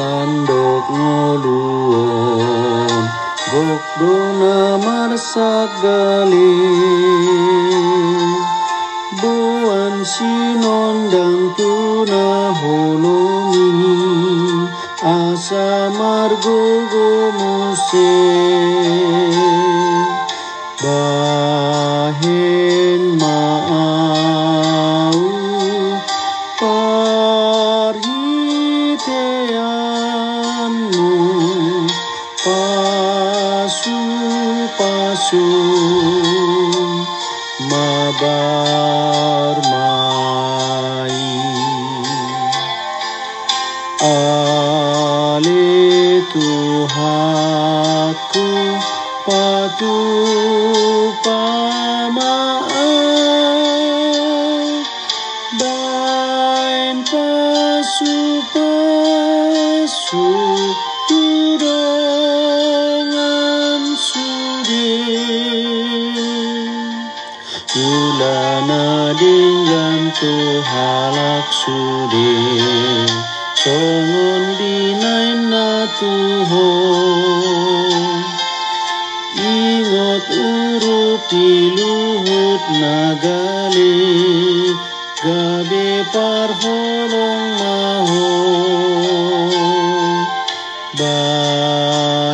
Lusandok ngoluon Gok dona marsagali Buan sinondang tuna holongi Asa margo gomuse Bahen mabar mai ale Tuhanku patu pamaan Dain pasu pasu tuhalak sude Songon dinain na tuhon Ingot urup di luhut nagale Gabe parholong mahon Bahen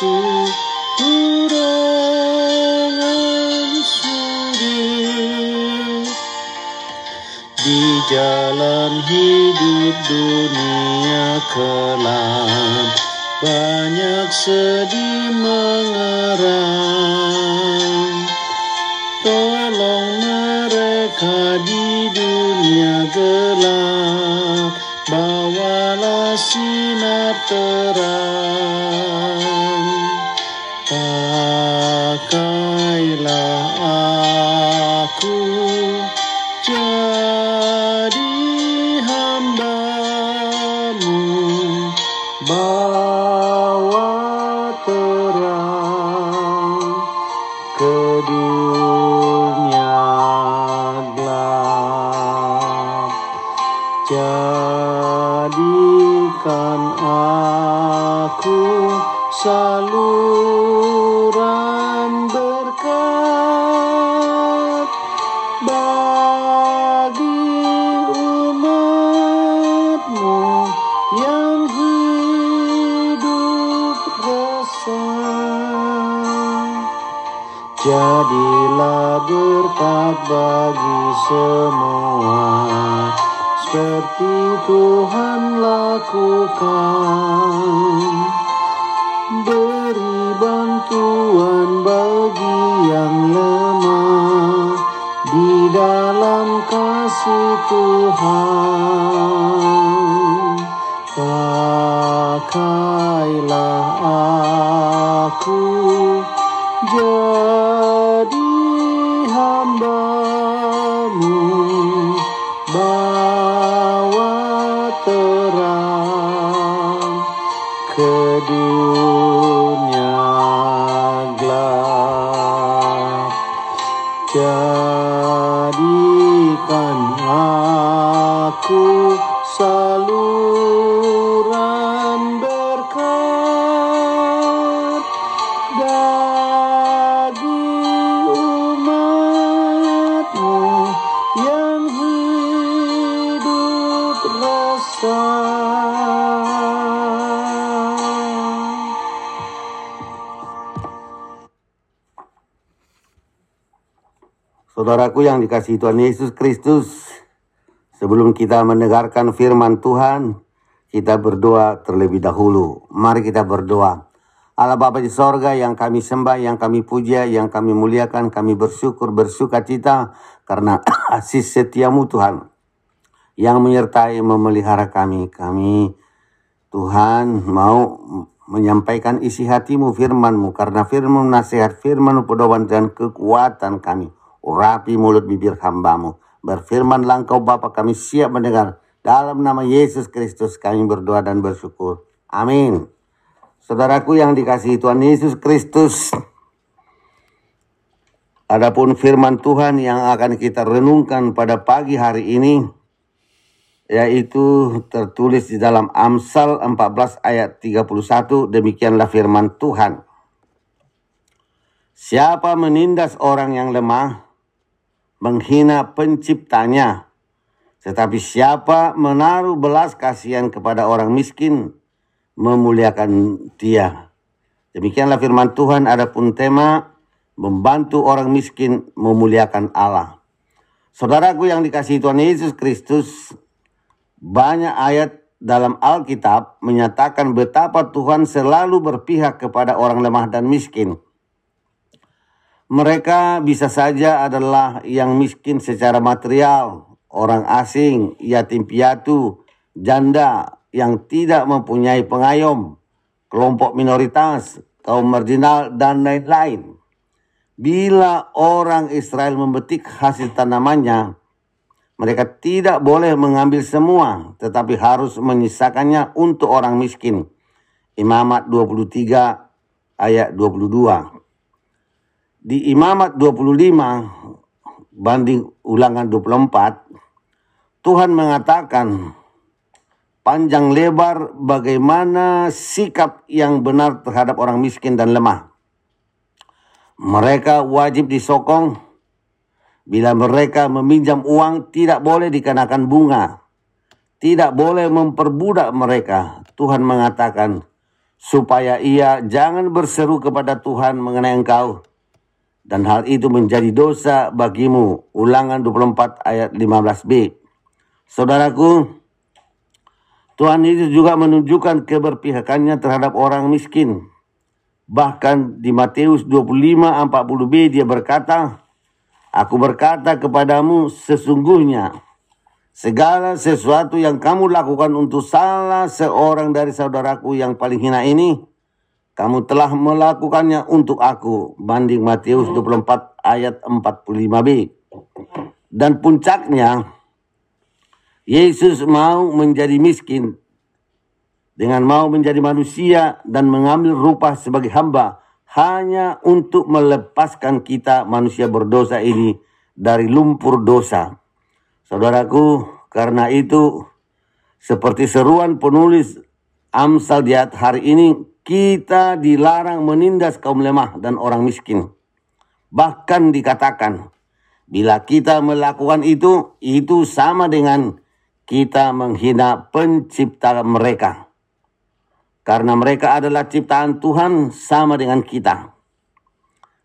pasu turongan sudir di jalan hidup dunia kelam. Banyak sedih mengerang tolong mereka di dunia gelap. Bawalah sinar terang jadi hambamu bawa terang ke dunia gelap. Jadikan aku saluran Jadilah berkat bagi semua seperti Tuhan lakukan. Beri bantuan bagi yang lemah di dalam kasih Tuhan. Pakailah aku ke Saudaraku yang dikasihi Tuhan Yesus Kristus, sebelum kita mendengarkan firman Tuhan, kita berdoa terlebih dahulu. Mari kita berdoa. Allah Bapa di sorga yang kami sembah, yang kami puja, yang kami muliakan, kami bersyukur, bersuka cita karena kasih setiamu Tuhan yang menyertai memelihara kami. Kami Tuhan mau menyampaikan isi hatimu firmanmu karena firman nasihat firman pedoman dan kekuatan kami. Urapi mulut bibir hambamu. Berfirmanlah engkau Bapa kami siap mendengar. Dalam nama Yesus Kristus kami berdoa dan bersyukur. Amin. Saudaraku yang dikasihi Tuhan Yesus Kristus, adapun firman Tuhan yang akan kita renungkan pada pagi hari ini, yaitu tertulis di dalam Amsal 14 ayat 31, demikianlah firman Tuhan. Siapa menindas orang yang lemah, menghina penciptanya, tetapi siapa menaruh belas kasihan kepada orang miskin, memuliakan dia. Demikianlah firman Tuhan adapun tema membantu orang miskin memuliakan Allah. Saudaraku yang dikasihi Tuhan Yesus Kristus, banyak ayat dalam Alkitab menyatakan betapa Tuhan selalu berpihak kepada orang lemah dan miskin. Mereka bisa saja adalah yang miskin secara material, orang asing, yatim piatu, janda, yang tidak mempunyai pengayom, kelompok minoritas, kaum marginal, dan lain-lain. Bila orang Israel memetik hasil tanamannya, mereka tidak boleh mengambil semua, tetapi harus menyisakannya untuk orang miskin. Imamat 23 ayat 22. Di Imamat 25 banding ulangan 24, Tuhan mengatakan panjang lebar bagaimana sikap yang benar terhadap orang miskin dan lemah. Mereka wajib disokong bila mereka meminjam uang tidak boleh dikenakan bunga. Tidak boleh memperbudak mereka. Tuhan mengatakan supaya ia jangan berseru kepada Tuhan mengenai engkau. Dan hal itu menjadi dosa bagimu. Ulangan 24 ayat 15b. Saudaraku, Tuhan Yesus juga menunjukkan keberpihakannya terhadap orang miskin. Bahkan di Matius 25 40b dia berkata, Aku berkata kepadamu sesungguhnya segala sesuatu yang kamu lakukan untuk salah seorang dari saudaraku yang paling hina ini, kamu telah melakukannya untuk aku. Banding Matius 24 ayat 45b. Dan puncaknya, Yesus mau menjadi miskin dengan mau menjadi manusia dan mengambil rupa sebagai hamba hanya untuk melepaskan kita manusia berdosa ini dari lumpur dosa. Saudaraku, karena itu seperti seruan penulis Amsal di hari ini, kita dilarang menindas kaum lemah dan orang miskin. Bahkan dikatakan, bila kita melakukan itu, itu sama dengan kita menghina pencipta mereka. Karena mereka adalah ciptaan Tuhan sama dengan kita.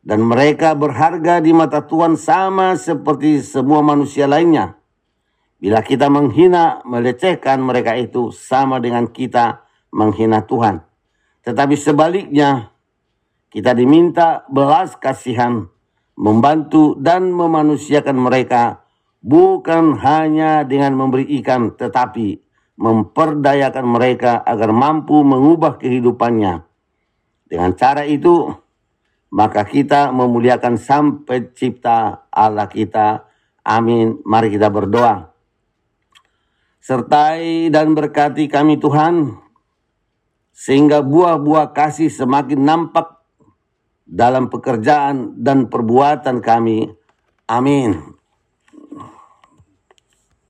Dan mereka berharga di mata Tuhan sama seperti semua manusia lainnya. Bila kita menghina, melecehkan mereka itu sama dengan kita menghina Tuhan. Tetapi sebaliknya, kita diminta belas kasihan, membantu dan memanusiakan mereka bukan hanya dengan memberi ikan, tetapi memperdayakan mereka agar mampu mengubah kehidupannya. Dengan cara itu, maka kita memuliakan Sang Pencipta Allah kita. Amin. Mari kita berdoa. Sertai dan berkati kami Tuhan, sehingga buah-buah kasih semakin nampak dalam pekerjaan dan perbuatan kami. Amin.